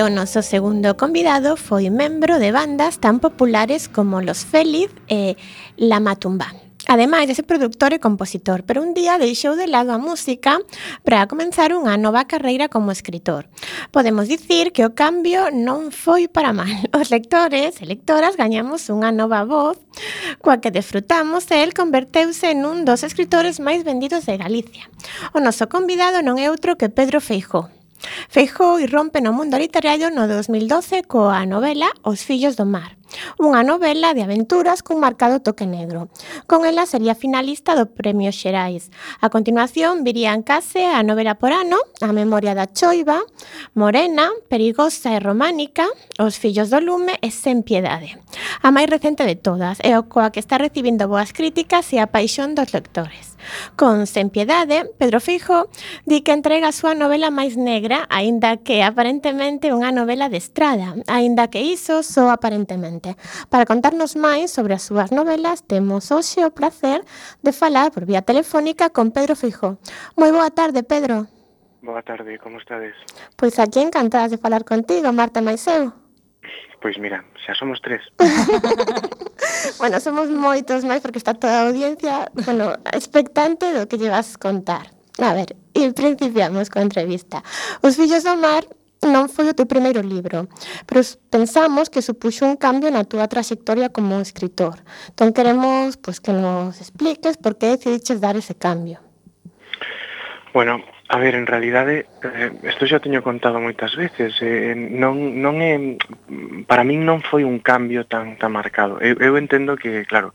o noso segundo convidado foi membro de bandas tan populares como Los Félix e eh, La Matumba. Ademais, ese produtor e compositor, pero un día deixou de lado a música para comenzar unha nova carreira como escritor. Podemos dicir que o cambio non foi para mal. Os lectores e lectoras gañamos unha nova voz coa que desfrutamos e el converteuse nun dos escritores máis vendidos de Galicia. O noso convidado non é outro que Pedro Feijó, Feijó irrompe no mundo literario no 2012 coa novela Os fillos do mar. Unha novela de aventuras cun marcado toque negro. Con ela sería finalista do Premio Xerais. A continuación virían case a novela por ano, A memoria da choiva, Morena, Perigosa e Románica, Os fillos do lume e Sen piedade. A máis recente de todas é o coa que está recibindo boas críticas e a paixón dos lectores. Con Sen piedade, Pedro Fijo di que entrega a súa novela máis negra, aínda que aparentemente unha novela de estrada, aínda que iso só aparentemente. Para contarnos máis sobre as súas novelas, temos hoxe o placer de falar por vía telefónica con Pedro Feijó. Moi boa tarde, Pedro. Boa tarde, como estades? Pois aquí encantadas de falar contigo, Marta Maiseu. Pois mira, xa somos tres. bueno, somos moitos máis porque está toda a audiencia, bueno, expectante do que llevas contar. A ver, e principiamos coa entrevista. Os fillos do mar non foi o teu primeiro libro, pero pensamos que supuxo un cambio na túa traxectoria como escritor. Entón queremos pois, que nos expliques por que decidiches dar ese cambio. Bueno, A ver, en realidade, eh, isto xa teño contado moitas veces, eh, eh, non, non é, para min non foi un cambio tan tan marcado. Eu, eu entendo que, claro,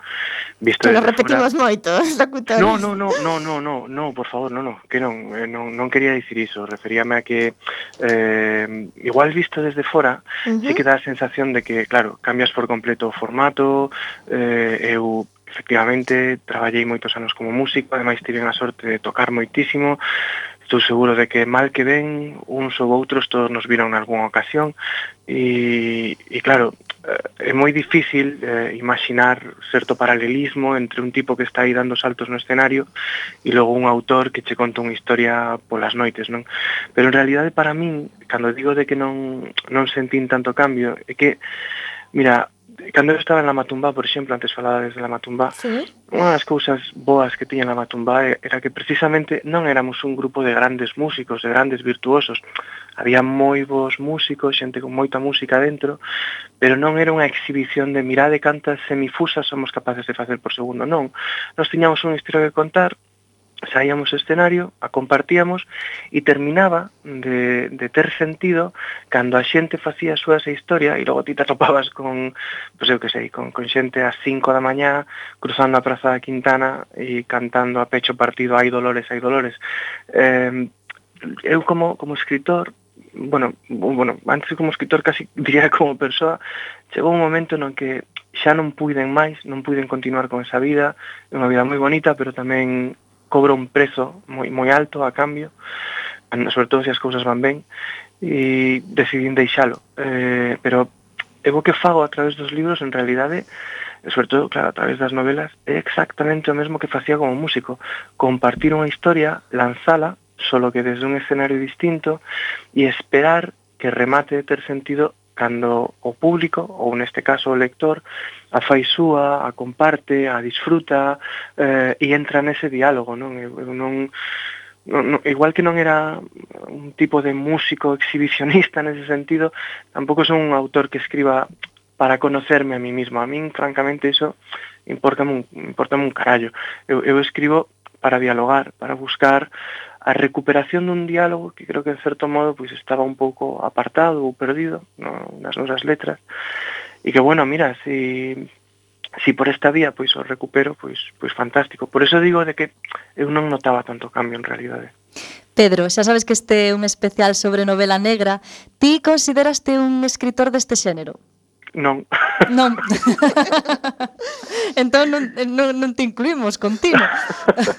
visto que lo repetimos fora... moito, locutores. No, no, no, no, no, no, no, por favor, no, no, que non, eh, non, non quería dicir iso, referíame a que eh, igual visto desde fora, uh -huh. sí que dá a sensación de que, claro, cambias por completo o formato, eh, eu efectivamente traballei moitos anos como músico, ademais tive a sorte de tocar moitísimo, Estou seguro de que mal que ven, uns ou outros todos nos viron nalgúna ocasión e, e claro, eh, é moi difícil eh, imaginar certo paralelismo entre un tipo que está aí dando saltos no escenario e logo un autor que che conta unha historia polas noites, non? Pero en realidade para min, cando digo de que non, non sentín tanto cambio, é que, mira, cando eu estaba en la Matumba, por exemplo, antes falaba desde la Matumba, sí. unha das cousas boas que tiña la Matumba era que precisamente non éramos un grupo de grandes músicos, de grandes virtuosos. Había moi bons músicos, xente con moita música dentro, pero non era unha exhibición de mirade cantas semifusas somos capaces de facer por segundo, non. Nos tiñamos unha historia que contar, saíamos do escenario, a compartíamos e terminaba de, de ter sentido cando a xente facía a súa esa historia e logo ti te atopabas con, pois eu que sei, con, con xente ás 5 da mañá cruzando a Praza da Quintana e cantando a pecho partido hai Dolores, hai Dolores. Eh, eu como, como escritor bueno, bueno, antes como escritor casi diría como persoa, chegou un momento no que xa non puiden máis, non puiden continuar con esa vida, é unha vida moi bonita, pero tamén cobra un prezo moi moi alto a cambio, sobre todo se as cousas van ben, e decidín deixalo. Eh, pero eu o que fago a través dos libros, en realidade, sobre todo, claro, a través das novelas, é exactamente o mesmo que facía como músico, compartir unha historia, lanzala, solo que desde un escenario distinto, e esperar que remate de ter sentido cando o público, ou neste caso o lector, a fai súa, a comparte, a disfruta eh, e entra nese diálogo, non? Eu, eu non igual que non era un tipo de músico exhibicionista nese sentido, tampouco son un autor que escriba para conocerme a mí mismo. A min, francamente, iso importame un, importame un carallo. Eu, eu escribo para dialogar, para buscar a recuperación dun diálogo que creo que en certo modo pois estaba un pouco apartado ou perdido no, nas nosas letras e que bueno, mira, si si por esta vía pois o recupero, pois pois fantástico. Por eso digo de que eu non notaba tanto cambio en realidade. Pedro, xa sabes que este é un especial sobre novela negra. Ti consideraste un escritor deste xénero? Non. Non. entón non, non, non te incluímos contigo.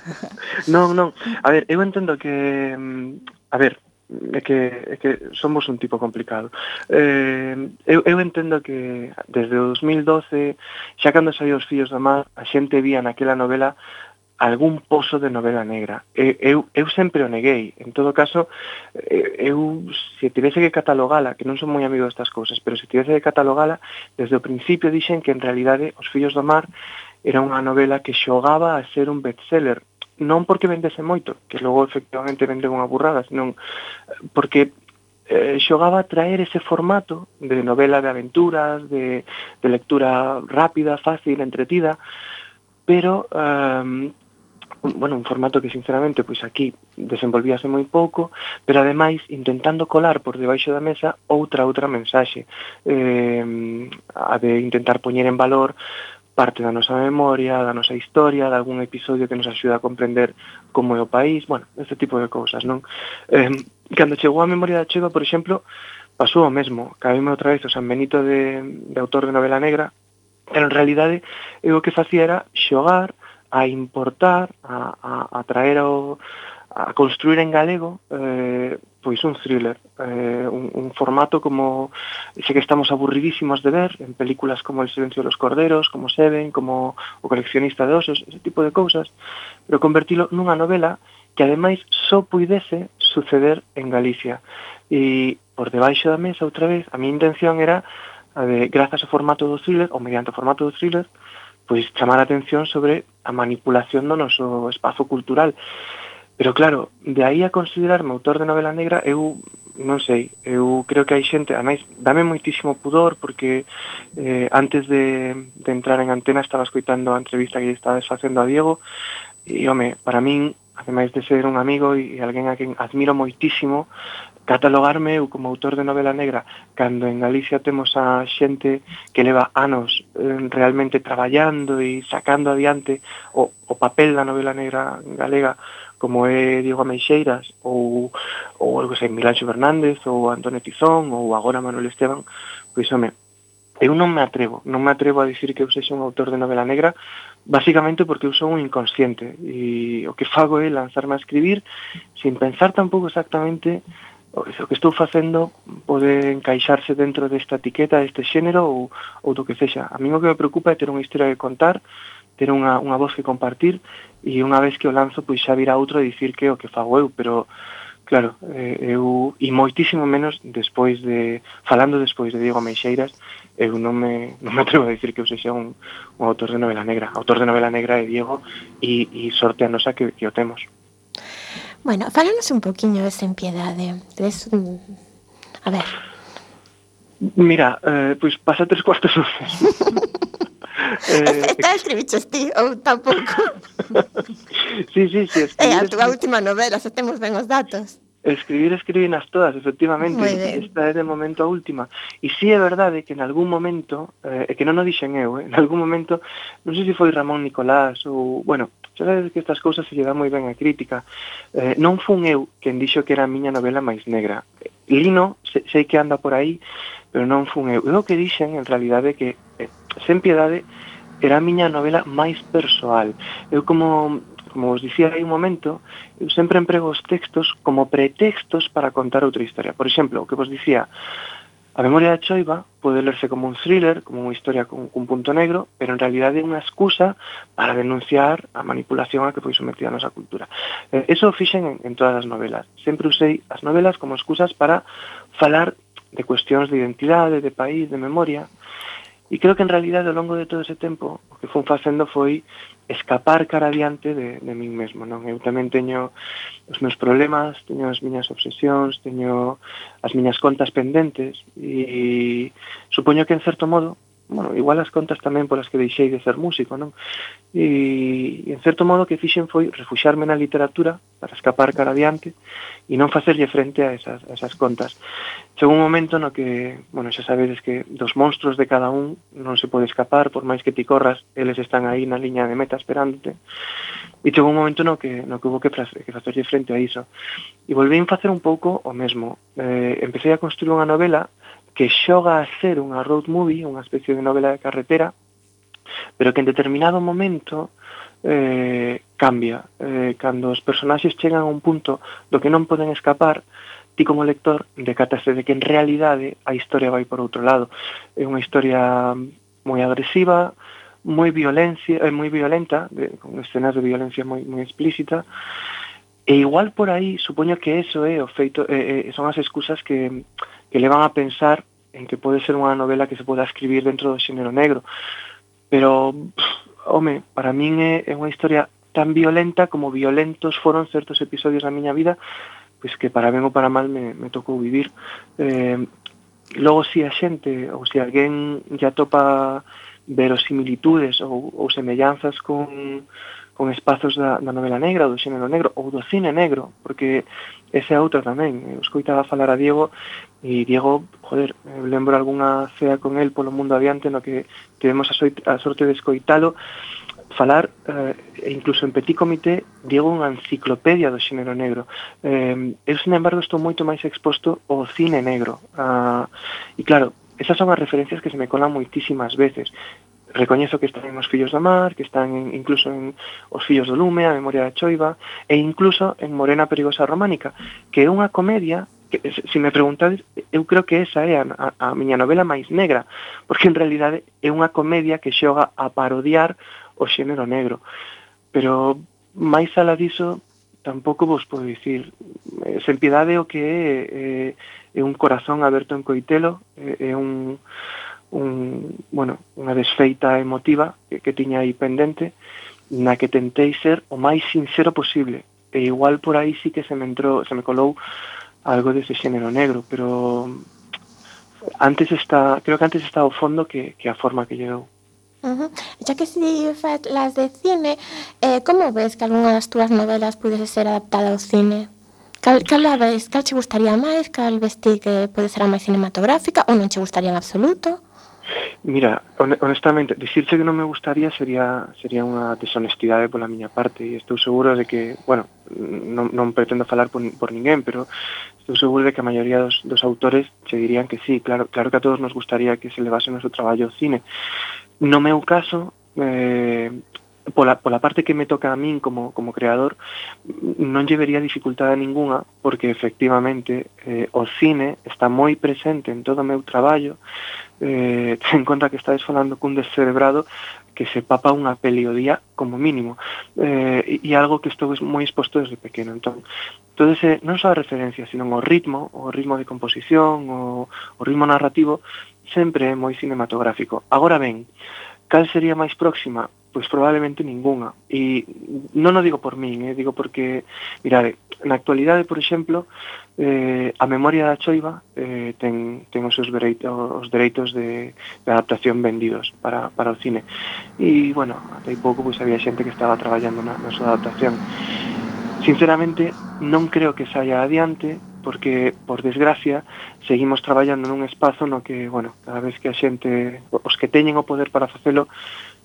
non, non. A ver, eu entendo que... Mm, a ver, é que, é que somos un tipo complicado. Eh, eu, eu entendo que desde o 2012, xa cando saiu os fillos da mar, a xente vía naquela novela algún pozo de novela negra. Eu, eu sempre o neguei. En todo caso, eh, eu se tivese que catalogala, que non son moi amigo destas cousas, pero se tivese que catalogala, desde o principio dixen que en realidade Os fillos do mar era unha novela que xogaba a ser un bestseller, non porque vendese moito, que logo efectivamente vende unha burrada, senón porque eh, xogaba a traer ese formato de novela de aventuras, de, de lectura rápida, fácil, entretida, pero um, un, bueno, un formato que sinceramente pois aquí desenvolvíase moi pouco, pero ademais intentando colar por debaixo da mesa outra outra mensaxe, eh, a de intentar poñer en valor parte da nosa memoria, da nosa historia, de algún episodio que nos axuda a comprender como é o país, bueno, este tipo de cousas, non? Eh, cando chegou a memoria da Cheva, por exemplo, pasou o mesmo. cabeme outra vez o San Benito de, de autor de novela negra, pero en realidade eu o que facía era xogar a importar, a, a, a traer ao, a construir en galego eh, pois un thriller, eh, un, un formato como xe que estamos aburridísimos de ver en películas como El silencio de los corderos, como Seven, como O coleccionista de osos, ese tipo de cousas, pero convertilo nunha novela que ademais só puidese suceder en Galicia. E por debaixo da mesa outra vez, a mi intención era a de, grazas ao formato do thriller, ou mediante o formato do thriller, eh, pois chamar a atención sobre a manipulación do noso espazo cultural. Pero claro, de aí a considerarme autor de novela negra, eu non sei, eu creo que hai xente, ademais, dame moitísimo pudor, porque eh, antes de, de entrar en antena estaba escoitando a entrevista que estaba facendo a Diego, e, home, para min, ademais de ser un amigo e alguén a quen admiro moitísimo, catalogarme eu como autor de novela negra cando en Galicia temos a xente que leva anos eh, realmente traballando e sacando adiante o, o papel da novela negra galega como é Diego Ameixeiras ou, ou algo sei, Milanxo Fernández ou Antonio Tizón ou agora Manuel Esteban pois home, eu non me atrevo, non me atrevo a dicir que eu sexa un autor de novela negra, basicamente porque eu son un inconsciente e o que fago é lanzarme a escribir sin pensar tampouco exactamente o que estou facendo pode encaixarse dentro desta etiqueta, deste xénero ou, ou do que sexa. A mí o que me preocupa é ter unha historia que contar, ter unha, unha voz que compartir e unha vez que o lanzo pois xa virá outro a dicir que o que fago eu, pero claro, eh, eu e moitísimo menos despois de falando despois de Diego Meixeiras, eu non me, non me atrevo a dicir que eu sexa un, un autor de novela negra. Autor de novela negra é Diego e, e sorte a nosa que, que o temos. Bueno, fálanos un poquinho de sen piedade. Eh, Des, mm, a ver. Mira, eh, pois pasa tres cuartos horas. eh, Esta escribiches ti, ou tampouco. sí, sí, sí. É eh, a túa última novela, xa temos ben os datos. Escribir, escribinas todas, efectivamente. Esta é de momento a última. E si sí é verdade que en algún momento, eh, que non o dixen eu, eh, en algún momento, non sei se foi Ramón Nicolás ou, bueno, sabes que estas cousas se lle dá moi ben a crítica. Eh, non fun eu quen dixo que era a miña novela máis negra. Lino, se, sei que anda por aí, pero non fun eu. Eu o que dixen, en realidade, é que, eh, sen piedade, era a miña novela máis persoal. Eu como como vos dicía hai un momento, eu sempre emprego os textos como pretextos para contar outra historia. Por exemplo, o que vos dicía, A memoria de Choiva pode lerse como un thriller, como unha historia con, cun punto negro, pero en realidad é unha excusa para denunciar a manipulación a que foi sometida a nosa cultura. Eh, eso o fixen en, en todas as novelas. Sempre usei as novelas como excusas para falar de cuestións de identidade, de país, de memoria. E creo que en realidad ao longo de todo ese tempo o que fun facendo foi escapar cara adiante de, de min mesmo, non? Eu tamén teño os meus problemas, teño as miñas obsesións, teño as miñas contas pendentes e supoño que en certo modo bueno, igual as contas tamén polas que deixei de ser músico, non? E, e en certo modo que fixen foi refuxarme na literatura para escapar cara adiante e non facerlle frente a esas, a esas contas. Chegou un momento no que, bueno, xa sabedes que dos monstruos de cada un non se pode escapar, por máis que ti corras, eles están aí na liña de meta esperándote. E chegou un momento no que, no que hubo que, que facerlle frente a iso. E volví a facer un pouco o mesmo. Eh, empecé a construir unha novela que xoga a ser unha road movie, unha especie de novela de carretera, pero que en determinado momento eh, cambia. Eh, cando os personaxes chegan a un punto do que non poden escapar, ti como lector decataste de que en realidade a historia vai por outro lado. É unha historia moi agresiva, moi violencia, eh, moi violenta, de, con escenas de violencia moi moi explícita. E igual por aí, supoño que eso é o feito eh, eh, son as excusas que que levan a pensar en que pode ser unha novela que se poda escribir dentro do xénero negro. Pero, pff, home, para min é, é unha historia tan violenta como violentos foron certos episodios da miña vida pois que para ben ou para mal me, me tocou vivir. Eh, logo, se si a xente, ou se si alguén ya topa verosimilitudes ou, ou semellanzas con, con espazos da, da novela negra, do xénero negro ou do cine negro, porque ese é outro tamén. Eu escoitaba falar a Diego E Diego, joder, lembro algunha cea con el polo mundo adiante no que tivemos a, soite, a sorte de escoitalo falar, eh, incluso en Petit Comité, Diego unha enciclopedia do xénero negro. Eh, eu, sin embargo, estou moito máis exposto ao cine negro. Ah, e claro, esas son as referencias que se me colan moitísimas veces recoñezo que están os fillos da mar, que están en, incluso en os fillos do lume, a memoria da choiva, e incluso en Morena perigosa románica, que é unha comedia que, se me preguntades, eu creo que esa é a, a, a miña novela máis negra, porque en realidade é unha comedia que xoga a parodiar o xénero negro. Pero máis ala diso, tampouco vos podo dicir. Eh, Sen piedade o que é, é, é un corazón aberto en coitelo, é, é un un, bueno, unha desfeita emotiva que, que tiña aí pendente na que tentei ser o máis sincero posible e igual por aí sí que se me entrou, se me colou algo dese xénero negro, pero antes está, creo que antes está o fondo que, que a forma que llevou. Uh -huh. Ya que si faz las de cine, eh, como ves que algunha das túas novelas pudese ser adaptada ao cine? Cal, cal a ves? Cal che gustaría máis? Cal vestí que pode ser a máis cinematográfica? Ou non che gustaría en absoluto? Mira, honestamente, dicirse que non me gustaría sería sería unha deshonestidade pola miña parte e estou seguro de que, bueno, non, non pretendo falar por, por ninguén, pero estou seguro de que a maioría dos, dos autores se dirían que sí, claro, claro que a todos nos gustaría que se levase o noso traballo ao cine. No meu caso, eh, pola, pola parte que me toca a min como, como creador non lle vería dificultade ninguna porque efectivamente eh, o cine está moi presente en todo o meu traballo eh, ten en conta que estades falando cun descerebrado que se papa unha peli o día como mínimo eh, e algo que estou moi exposto desde pequeno. Entón, todo ese, non só a referencia sino o ritmo, o ritmo de composición o, o ritmo narrativo sempre é moi cinematográfico. Agora ben, cal sería máis próxima? Pois probablemente ninguna. E non o digo por min, eh, digo porque, mirade, na actualidade, por exemplo, eh, a memoria da choiva eh, ten, ten os seus dereitos, os dereitos de, de adaptación vendidos para, para o cine. E, bueno, até pouco pois, había xente que estaba traballando na, na súa adaptación. Sinceramente, non creo que saia adiante, porque por desgracia seguimos traballando nun espazo no que, bueno, cada vez que a xente os que teñen o poder para facelo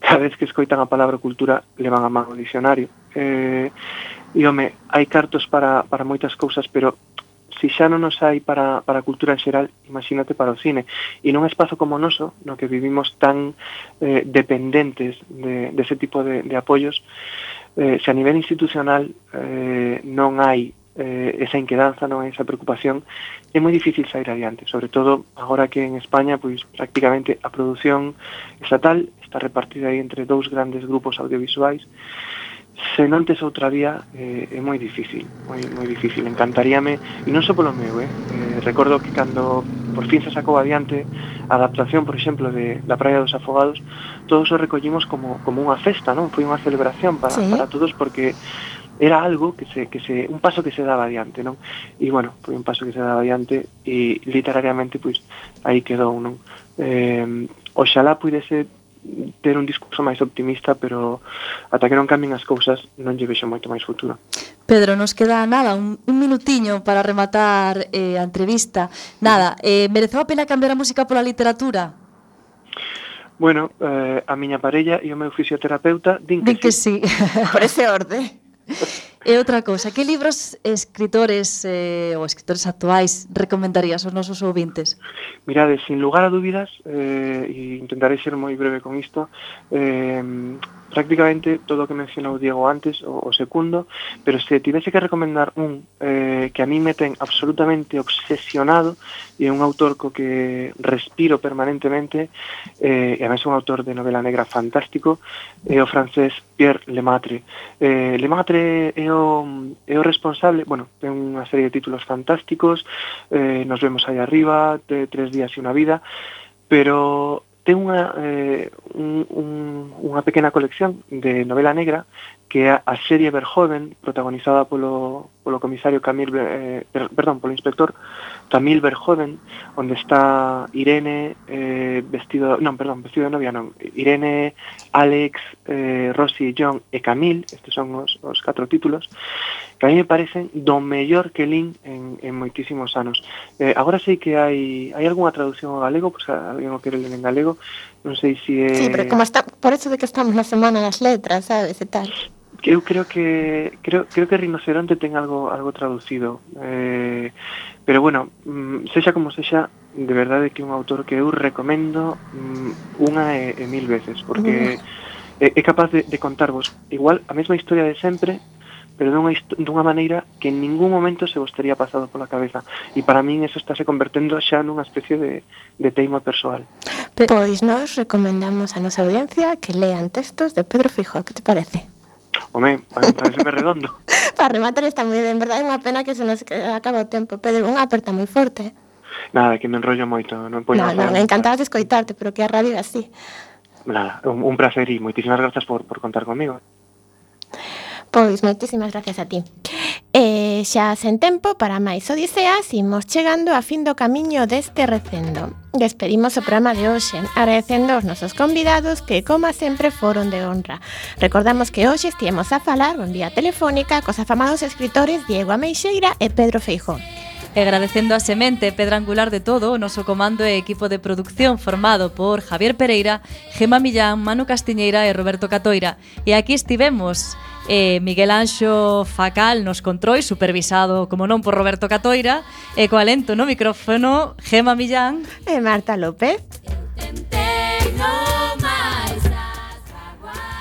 cada vez que escoitan a palabra cultura levan a mano o dicionario Eh, e, home, hai cartos para, para moitas cousas, pero si xa non nos hai para, para a cultura en xeral, imagínate para o cine. E nun espazo como o noso, no que vivimos tan eh, dependentes de, de ese tipo de, de apoios, eh, se a nivel institucional eh, non hai eh, esa inquedanza, non esa preocupación, é moi difícil sair adiante, sobre todo agora que en España pois prácticamente a produción estatal está repartida aí entre dous grandes grupos audiovisuais. Se non tes outra vía eh, é moi difícil, moi, moi difícil. Encantaríame, e non só polo meu, eh, eh recordo que cando por fin se sacou adiante a adaptación, por exemplo, de La Praia dos Afogados, todos o recollimos como, como unha festa, non? Foi unha celebración para, sí. para todos porque era algo que se, que se un paso que se daba adiante, non? E bueno, foi un paso que se daba adiante e literariamente pois aí quedou, non? Eh, oxalá puidese ter un discurso máis optimista, pero ata que non cambien as cousas non lle vexo moito máis futuro. Pedro, nos queda nada, un, un minutiño para rematar eh, a entrevista. Nada, eh, mereceu a pena cambiar a música pola literatura? Bueno, eh, a miña parella e o meu fisioterapeuta din que, din que sí. sí. Por ese orde. E outra cousa, que libros escritores eh, ou escritores actuais recomendarías aos nosos ouvintes? Mirade, sin lugar a dúbidas, eh, e intentaré ser moi breve con isto, eh, prácticamente todo o que mencionou Diego antes, o, o segundo, pero se tivese que recomendar un eh, que a mí me ten absolutamente obsesionado e é un autor co que respiro permanentemente, eh, e además é un autor de novela negra fantástico, é eh, o francés Pierre Lemaitre. Eh, Lemaitre é o, é o responsable, bueno, ten unha serie de títulos fantásticos, eh, nos vemos aí arriba, de Tres días e unha vida, pero ten unha, eh, un, un, unha pequena colección de novela negra que é a serie Verhoeven, protagonizada polo, polo comisario Camil, eh, perdón, polo inspector Camil Verhoeven, onde está Irene eh, vestido, non, perdón, vestido de novia, non, Irene, Alex, eh, Rosy, John e Camil, estes son os, os catro títulos, que a mí me parecen do mellor que Lin en, en moitísimos anos. Eh, agora sei que hai, hai algunha traducción ao galego, pois alguén o quere ler en galego, non sei se... Si é... Sí, pero como está, por eso de que estamos na semana das letras, sabes, e tal. Eu creo que creo, creo que Rinoceronte ten algo algo traducido. Eh, pero bueno, mm, sexa como sexa, de verdade que é un autor que eu recomendo mm, unha e, e mil veces, porque mm. é, é capaz de, de contarvos igual a mesma historia de sempre, pero dunha, dunha maneira que en ningún momento se vos tería pasado pola cabeza. E para min eso está se convertendo xa nunha especie de, de teima persoal. Pois nós recomendamos a nosa audiencia que lean textos de Pedro Fijo. que te parece? Home, pareceme redondo. para rematar está moi ben, verdade? É unha pena que se nos acaba o tempo. Pedro, unha aperta moi forte. Nada, que me enrollo moito. Non, poño no, no, me encantaba de escoitarte, pero que a radio é así. Nada, un, un placer e moitísimas grazas por, por contar comigo. Pois moitísimas gracias a ti. Eh, e xa sen tempo para máis odiseas imos chegando a fin do camiño deste recendo. Despedimos o programa de hoxe, agradecendo aos nosos convidados que, como sempre, foron de honra. Recordamos que hoxe estivemos a falar en vía telefónica cos afamados escritores Diego Ameixeira e Pedro Feijón. E agradecendo a semente pedra angular de todo o noso comando e equipo de producción formado por Javier Pereira, Gema Millán, Manu Castiñeira e Roberto Catoira. E aquí estivemos eh, Miguel Anxo Facal nos controis, supervisado, como non, por Roberto Catoira, e co alento no micrófono, Gema Millán e Marta López.